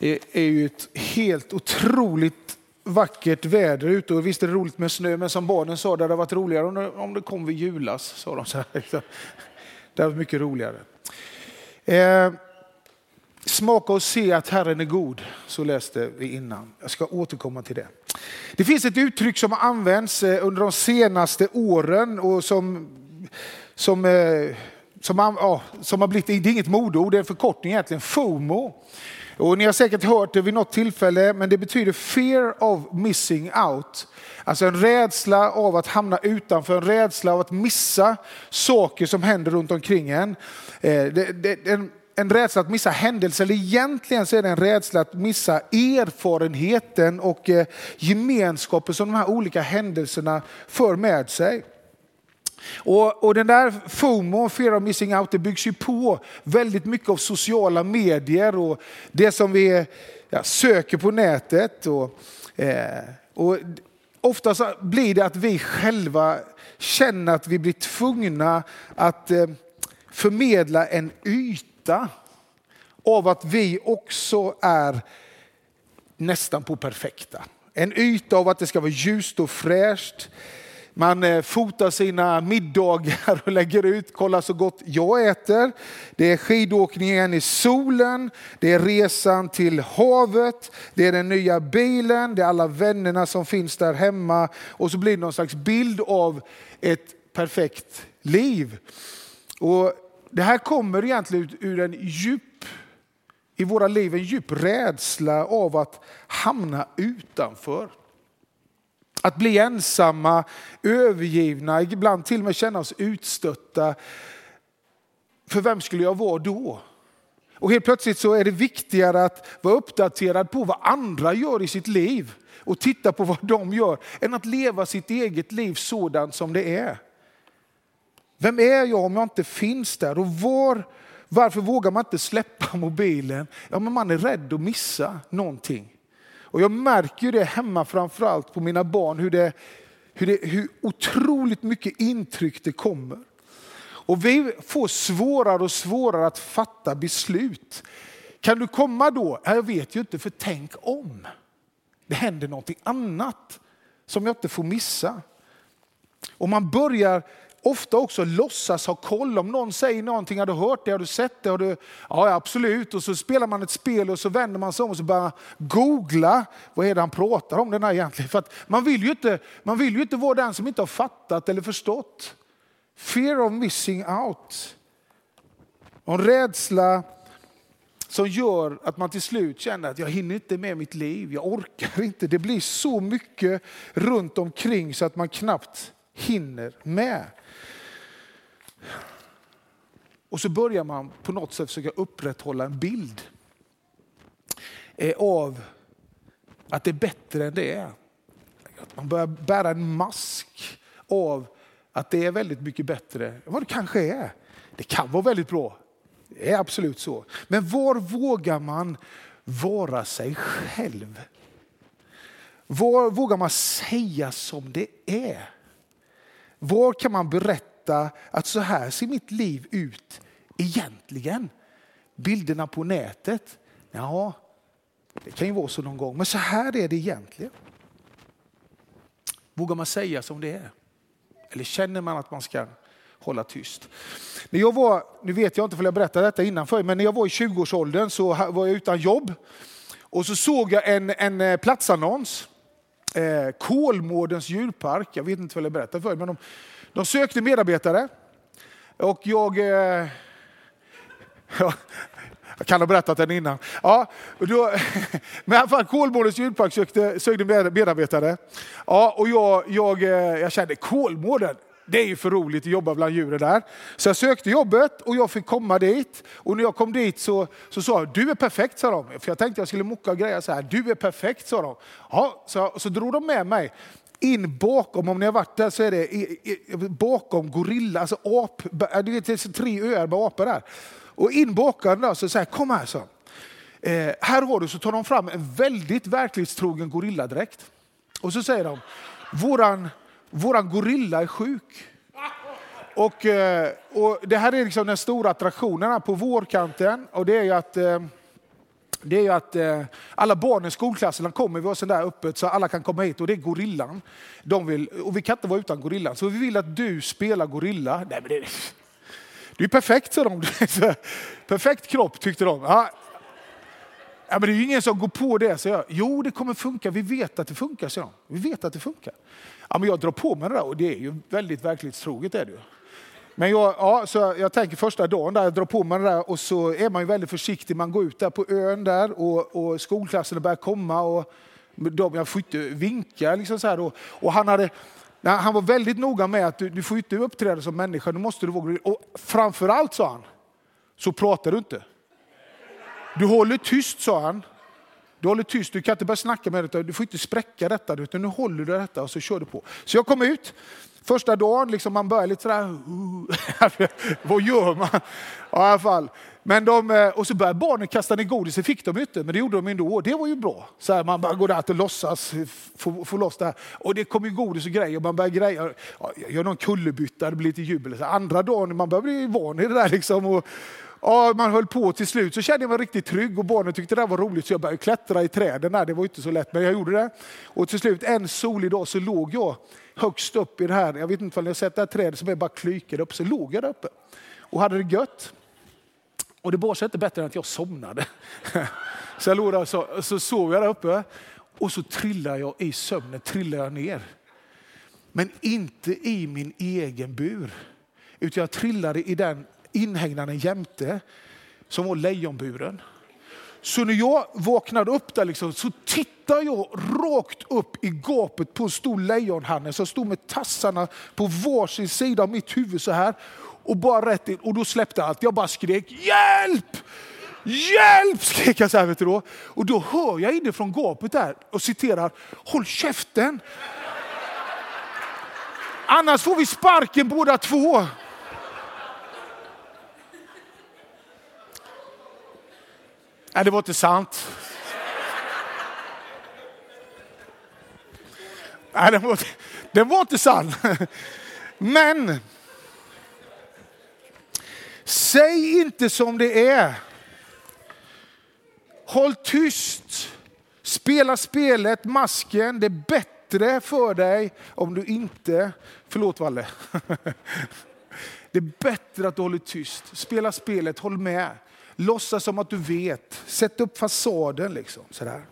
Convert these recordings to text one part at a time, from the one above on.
är, är ju ett helt otroligt vackert väder ute och visst är det roligt med snö, men som barnen sa, det hade varit roligare om det, om det kom vid julas. Sa de så här. Det var mycket roligare. Eh, smaka och se att Herren är god, så läste vi innan. Jag ska återkomma till det. Det finns ett uttryck som har använts eh, under de senaste åren och som, som, eh, som, ja, som har blivit, det är inget modeord, det är en förkortning egentligen, FOMO. Och ni har säkert hört det vid något tillfälle, men det betyder fear of missing out. Alltså en rädsla av att hamna utanför, en rädsla av att missa saker som händer runt omkring en. Eh, det, det, en, en rädsla att missa händelser, eller egentligen så är det en rädsla att missa erfarenheten och eh, gemenskapen som de här olika händelserna för med sig. Och, och, den där FOMO, fear of missing out, det byggs ju på väldigt mycket av sociala medier och det som vi ja, söker på nätet. Och, eh, och ofta så blir det att vi själva känner att vi blir tvungna att eh, förmedla en yta av att vi också är nästan på perfekta. En yta av att det ska vara ljust och fräscht. Man eh, fotar sina middagar och lägger ut, kolla så gott jag äter. Det är skidåkningen i solen, det är resan till havet, det är den nya bilen, det är alla vännerna som finns där hemma och så blir det någon slags bild av ett perfekt liv. Och det här kommer egentligen ur en djup, i våra liv, en djup rädsla av att hamna utanför. Att bli ensamma, övergivna, ibland till och med känna oss utstötta. För vem skulle jag vara då? Och helt plötsligt så är det viktigare att vara uppdaterad på vad andra gör i sitt liv och titta på vad de gör, än att leva sitt eget liv sådant som det är. Vem är jag om jag inte finns där? Och var, varför vågar man inte släppa mobilen? Ja, men man är rädd att missa någonting. Och jag märker ju det hemma framförallt på mina barn, hur, det, hur, det, hur otroligt mycket intryck det kommer. Och vi får svårare och svårare att fatta beslut. Kan du komma då? Jag vet ju inte, för tänk om. Det händer någonting annat som jag inte får missa. Och man börjar ofta också låtsas ha koll. Om någon säger någonting, har du hört det, har du sett det? Har du... Ja, absolut. Och så spelar man ett spel och så vänder man sig om och så börjar googla. Vad är det han pratar om den här egentligen? För att man, vill ju inte, man vill ju inte vara den som inte har fattat eller förstått. Fear of missing out. Och en rädsla som gör att man till slut känner att jag hinner inte med mitt liv, jag orkar inte. Det blir så mycket runt omkring så att man knappt hinner med. Och så börjar man på något sätt försöka upprätthålla en bild eh, av att det är bättre än det är. Att man börjar bära en mask av att det är väldigt mycket bättre än vad det kanske är. Det kan vara väldigt bra, det är absolut så. Men var vågar man vara sig själv? Var vågar man säga som det är? Var kan man berätta att så här ser mitt liv ut egentligen. Bilderna på nätet, ja, det kan ju vara så någon gång, men så här är det egentligen. Vågar man säga som det är? Eller känner man att man ska hålla tyst? När jag var, nu vet jag inte om jag berättade detta innan för men när jag var i 20-årsåldern så var jag utan jobb. Och så såg jag en, en eh, platsannons. Eh, Kolmårdens djurpark, jag vet inte vad jag berättade för men de, de sökte medarbetare och jag... Eh, jag kan ha berättat den innan. Ja, då, men i alla fall Kolmårdens djurpark sökte, sökte medarbetare. Ja, och jag, jag, eh, jag kände Kolmården, det är ju för roligt att jobba bland djuren där. Så jag sökte jobbet och jag fick komma dit. Och när jag kom dit så, så sa jag, du är perfekt, sa de. För jag tänkte jag skulle mocka och greja så här, du är perfekt, sa de. Ja, så, så drog de med mig in bakom, om ni har varit där så är det bakom gorilla, alltså ap, äh, du vet, det är tre öar med apor där. Och in bakom där så säger kom här så. Eh, här har du, så tar de fram en väldigt verklighetstrogen gorilladräkt. Och så säger de, våran, våran gorilla är sjuk. Och, eh, och det här är liksom den stora attraktionen på vårkanten och det är ju att eh, det är ju att eh, alla barn i skolklasserna kommer, vi har sådär öppet så alla kan komma hit och det är gorillan. De vill, och vi kan inte vara utan gorillan, så vi vill att du spelar gorilla. Nej, men det, det är perfekt, sa de. perfekt kropp tyckte de. Ja. Ja, men det är ju ingen som går på det. Så jag, jo, det kommer funka. Vi vet att det funkar, så jag. Vi vet att det funkar. Ja, men jag drar på mig det där och det är ju väldigt verklighetstroget. Är det ju. Men jag, ja, så jag tänker första dagen där, jag drar på mig det där och så är man ju väldigt försiktig. Man går ut där på ön där och, och skolklasserna börjar komma. Och de, jag får inte vinka. Liksom så här, och, och han, hade, han var väldigt noga med att du, du får inte uppträda som människa, nu måste du våga. Och framförallt, sa han, så pratar du inte. Du håller tyst, sa han. Du håller tyst, du kan inte börja snacka med det, du får inte spräcka detta, utan nu håller du detta och så kör du på. Så jag kom ut, första dagen, liksom man börjar lite sådär, uh. vad gör man? Ja, i alla fall. Men de, eh, och så började barnen kasta ner godis, det fick de inte, men det gjorde de ändå. Det var ju bra. Så här, man bara går där och låtsas eh, få, få loss det här. Och det kom ju godis och grejer, och man börjar greja. Ja, gör någon kullerbytta, det blir lite jubel. Så andra dagen, man börjar bli van i det där. Liksom, och, Ja, man höll på till slut så kände jag mig riktigt trygg och barnen tyckte det var roligt så jag började klättra i träden. Där. Det var inte så lätt men jag gjorde det. Och till slut en solig dag så låg jag högst upp i det här, jag vet inte om ni har sett det här trädet som är bara klykade upp, så låg jag där uppe och hade det gött. Och det bar sig inte bättre än att jag somnade. Så jag låg där så, så sov jag där uppe och så trillade jag i sömnen trillade jag ner. Men inte i min egen bur, utan jag trillade i den inhägnaden jämte som var lejonburen. Så när jag vaknade upp där liksom, så tittade jag rakt upp i gapet på en stor lejonhanne som stod med tassarna på varsin sida av mitt huvud så här. Och bara rätt in, och då släppte allt. Jag bara skrek hjälp! Hjälp! skrek jag så här, vet du då. Och då hör jag inifrån gapet där och citerar, håll käften! Annars får vi sparken båda två. Nej, det var inte sant. Nej, den var, den var inte sann. Men säg inte som det är. Håll tyst. Spela spelet, masken. Det är bättre för dig om du inte... Förlåt Valle. Det är bättre att du håller tyst. Spela spelet, håll med. Låtsas som att du vet. Sätt upp fasaden. Liksom, sådär.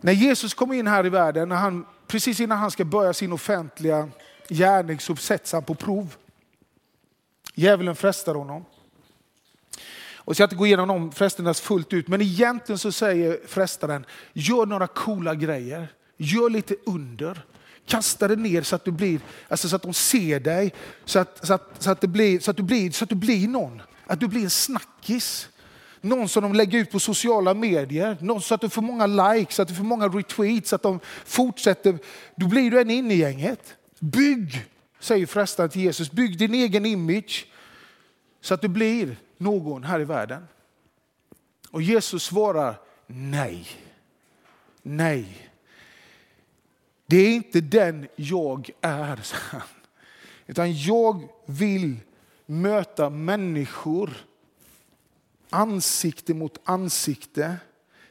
När Jesus kom in här i världen, när han, precis innan han ska börja sin offentliga gärning så sätts han på prov. Djävulen frestar honom. Och jag ska inte gå igenom de frestelserna fullt ut, men egentligen så säger frestaren, gör några coola grejer. Gör lite under. Kasta det ner så att du blir, alltså så att de ser dig, så att, så att, så att, det blir, så att, du, blir, så att du blir någon. Att du blir en snackis. Någon som de lägger ut på sociala medier, någon så att du får många likes, att du får många retweets, att de fortsätter. Då blir du en in i gänget. Bygg, säger frestaren till Jesus, bygg din egen image så att du blir någon här i världen. Och Jesus svarar nej. Nej. Det är inte den jag är, utan jag vill möta människor ansikte mot ansikte,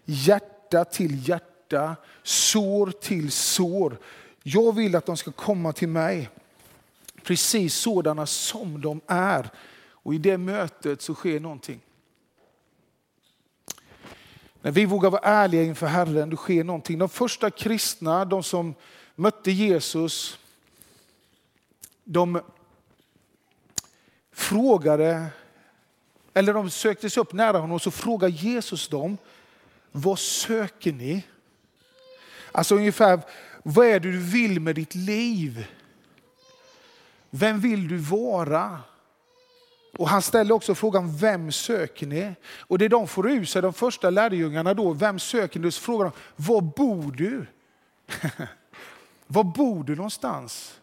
hjärta till hjärta, sår till sår. Jag vill att de ska komma till mig precis sådana som de är. Och i det mötet så sker någonting. När vi vågar vara ärliga inför Herren, då sker någonting. De första kristna, de som mötte Jesus, de frågade, eller de sökte sig upp nära honom och så frågade Jesus dem, vad söker ni? Alltså ungefär, vad är det du vill med ditt liv? Vem vill du vara? Och han ställer också frågan, vem söker ni? Och det de får ur sig, de första lärjungarna då, vem söker ni? Så frågar de, var bor du? var bor du någonstans?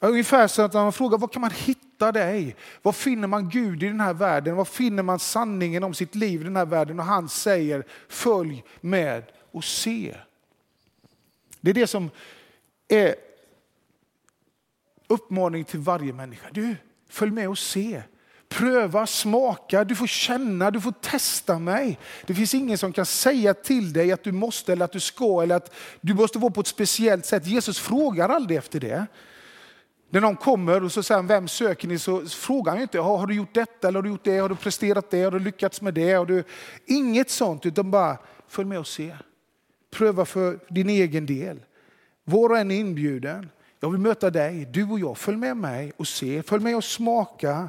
Ungefär så att man frågar, var kan man hitta dig? Var finner man Gud i den här världen? Var finner man sanningen om sitt liv i den här världen? Och han säger, följ med och se. Det är det som är uppmaning till varje människa. Du, följ med och se. Pröva, smaka, du får känna, du får testa mig. Det finns ingen som kan säga till dig att du måste eller att du ska eller att du måste vara på ett speciellt sätt. Jesus frågar aldrig efter det. När någon kommer och så säger vem söker ni? Så frågar han inte, har du gjort detta eller har du gjort det? Har du presterat det? Har du lyckats med det? Har du... Inget sånt, utan bara följ med och se. Pröva för din egen del. Var och en är inbjuden. Jag vill möta dig, du och jag. Följ med mig och se, följ med och smaka.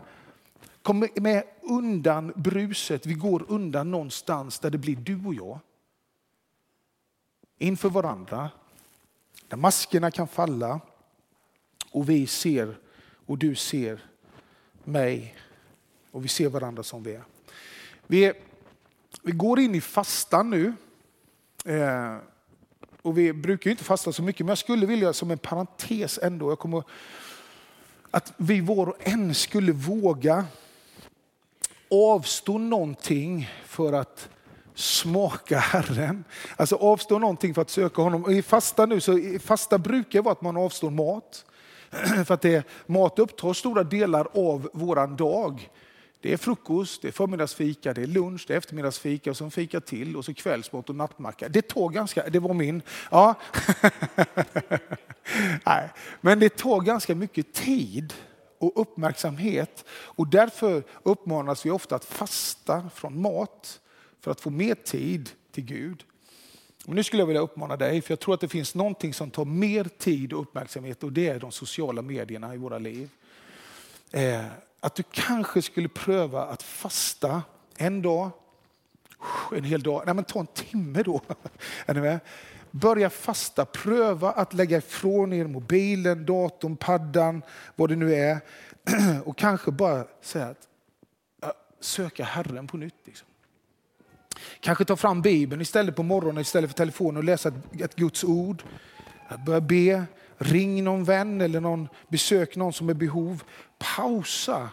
Kom med undan bruset. Vi går undan någonstans där det blir du och jag. Inför varandra. Där maskerna kan falla och vi ser och du ser mig och vi ser varandra som vi är. Vi, vi går in i fastan nu. Eh, och vi brukar inte fasta så mycket, men jag skulle vilja som en parentes ändå, jag kommer, att vi var och en skulle våga avstå någonting för att smaka Herren. Alltså avstå någonting för att söka honom. I fasta nu, så fasta brukar vara att man avstår mat. För att det, mat upptar stora delar av våran dag. Det är frukost, det är förmiddagsfika, det är lunch, det är eftermiddagsfika och så fika till och så kvällsmat och nattmacka. Det tar ganska, det var min. Ja. Nej. Men det tar ganska mycket tid och uppmärksamhet och därför uppmanas vi ofta att fasta från mat för att få mer tid till Gud. Men nu skulle jag vilja uppmana dig, för jag tror att det finns någonting som tar mer tid och uppmärksamhet och det är de sociala medierna i våra liv. Eh, att du kanske skulle pröva att fasta en dag, en hel dag, nej men ta en timme då. Är ni med? Börja fasta, pröva att lägga ifrån er mobilen, datorn, paddan, vad det nu är. Och kanske bara säga att söka Herren på nytt. Liksom. Kanske ta fram Bibeln istället på morgonen istället för telefonen och läsa ett, ett Guds ord. Börja be, ring någon vän eller någon, besök någon som är behov. Pausa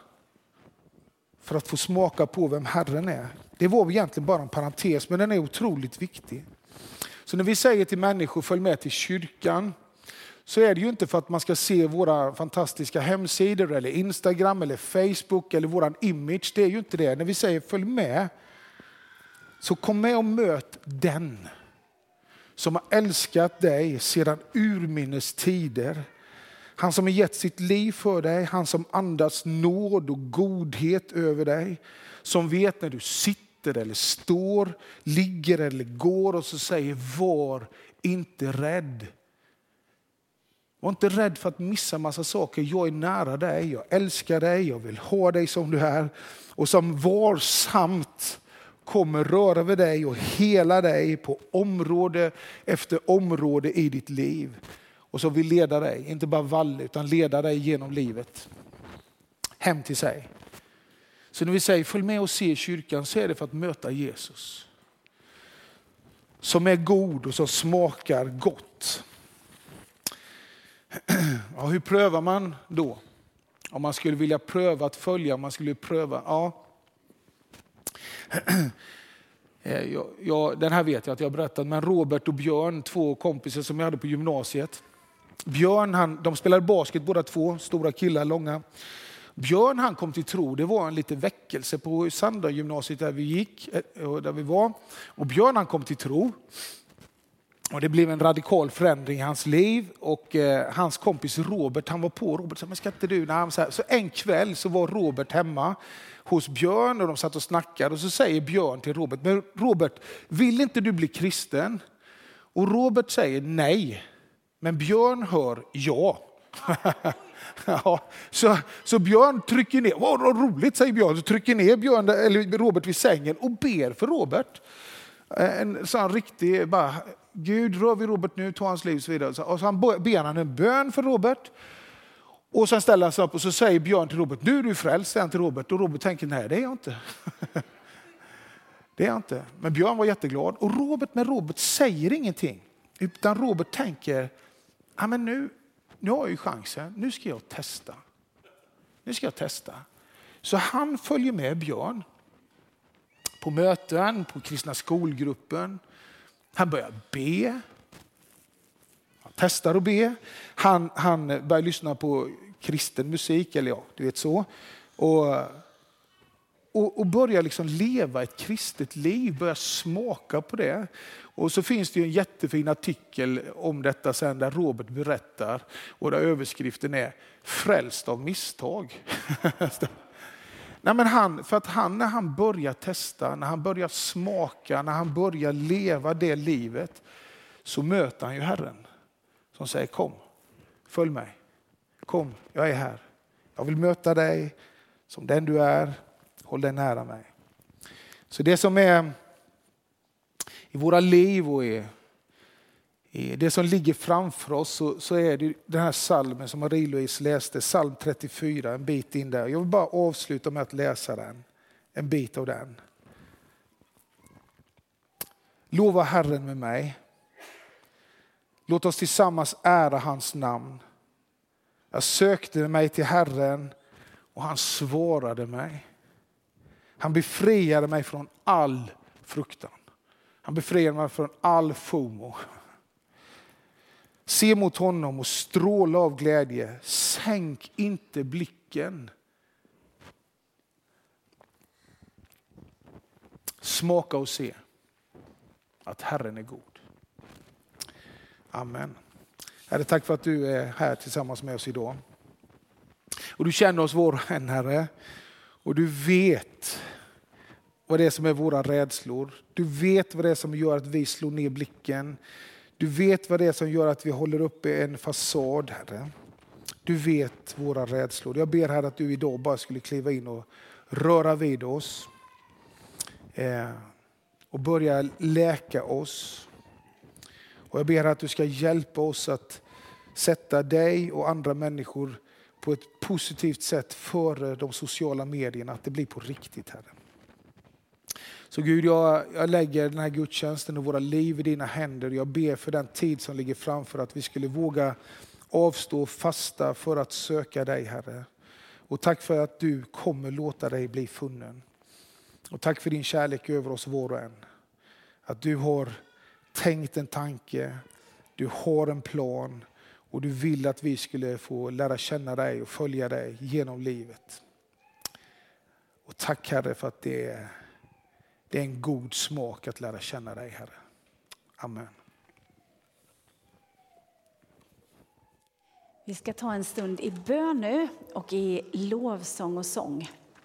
för att få smaka på vem Herren är. Det var egentligen bara en parentes, men den är otroligt viktig. Så när vi säger till människor följ med till kyrkan, så är det ju inte för att man ska se våra fantastiska hemsidor eller Instagram eller Facebook eller våran image. Det är ju inte det. När vi säger följ med, så kom med och möt den som har älskat dig sedan urminnes tider. Han som har gett sitt liv för dig, han som andas nåd och godhet över dig. Som vet när du sitter eller står, ligger eller går och så säger var inte rädd. Var inte rädd för att missa massa saker. Jag är nära dig, jag älskar dig, jag vill ha dig som du är. Och som varsamt kommer röra vid dig och hela dig på område efter område i ditt liv. Och så vill leda dig, inte bara Valle, utan leda dig genom livet. Hem till sig. Så när vi säger följ med och se kyrkan så är det för att möta Jesus. Som är god och som smakar gott. Ja, hur prövar man då? Om man skulle vilja pröva att följa, om man skulle pröva, ja. Eh, jag, jag, den här vet jag att jag har berättat, men Robert och Björn, två kompisar som jag hade på gymnasiet. Björn, han, de spelade basket båda två, stora killar, långa. Björn han kom till tro, det var en liten väckelse på Sandra gymnasiet där vi gick, eh, där vi var. Och Björn han kom till tro. Och det blev en radikal förändring i hans liv och eh, hans kompis Robert, han var på Robert sa, men ska inte du? Nej, så, så en kväll så var Robert hemma hos Björn och de satt och snackade och så säger Björn till Robert, men Robert, vill inte du bli kristen? Och Robert säger nej, men Björn hör ja. ja så, så Björn trycker ner, vad roligt säger Björn, så trycker ner Björn, eller Robert vid sängen och ber för Robert. Eh, en sån riktig, bara, Gud rör vid Robert nu, ta hans liv och så vidare. Och så han ber han en bön för Robert. Och sen ställer han sig upp och så säger Björn till Robert, nu är du frälst, säger han till Robert. Och Robert tänker, nej det är jag inte. det är jag inte. Men Björn var jätteglad. Och Robert, men Robert säger ingenting. Utan Robert tänker, ja, men nu, nu har jag ju chansen, nu ska jag testa. Nu ska jag testa. Så han följer med Björn på möten, på kristna skolgruppen. Han börjar be testar att be. Han, han börjar lyssna på kristen musik, eller ja, du vet så. Och och, och börja liksom leva ett kristet liv, börja smaka på det. Och så finns det en jättefin artikel om detta sen där Robert berättar och där överskriften är Frälst av misstag. Nej, men han, för att han, när han börjar testa, när han börjar smaka, när han börjar leva det livet, så möter han ju Herren som säger kom, följ mig. Kom, jag är här. Jag vill möta dig som den du är. Håll dig nära mig. Så det som är i våra liv och i, i det som ligger framför oss så, så är det den här salmen som Marie-Louise läste, psalm 34, en bit in där. Jag vill bara avsluta med att läsa den, en bit av den. Lova Herren med mig. Låt oss tillsammans ära hans namn. Jag sökte mig till Herren och han svarade mig. Han befriade mig från all fruktan. Han befriade mig från all FOMO. Se mot honom och stråla av glädje. Sänk inte blicken. Smaka och se att Herren är god. Amen. Herre, tack för att du är här tillsammans med oss idag. Och du känner oss var och en, Herre. Och du vet vad det är som är våra rädslor. Du vet vad det är som gör att vi slår ner blicken. Du vet vad det är som gör att vi håller uppe en fasad, Herre. Du vet våra rädslor. Jag ber Herre att du idag bara skulle kliva in och röra vid oss. Eh, och börja läka oss. Och jag ber att du ska hjälpa oss att sätta dig och andra människor på ett positivt sätt före eh, de sociala medierna, att det blir på riktigt Herre. Så Gud, jag, jag lägger den här gudstjänsten och våra liv i dina händer. Jag ber för den tid som ligger framför att vi skulle våga avstå och fasta för att söka dig Herre. Och tack för att du kommer låta dig bli funnen. Och tack för din kärlek över oss var och en. Att du har tänkt en tanke, du har en plan och du vill att vi skulle få lära känna dig och följa dig genom livet. Och tack Herre för att det är, det är en god smak att lära känna dig Herre. Amen. Vi ska ta en stund i bön nu och i lovsång och sång.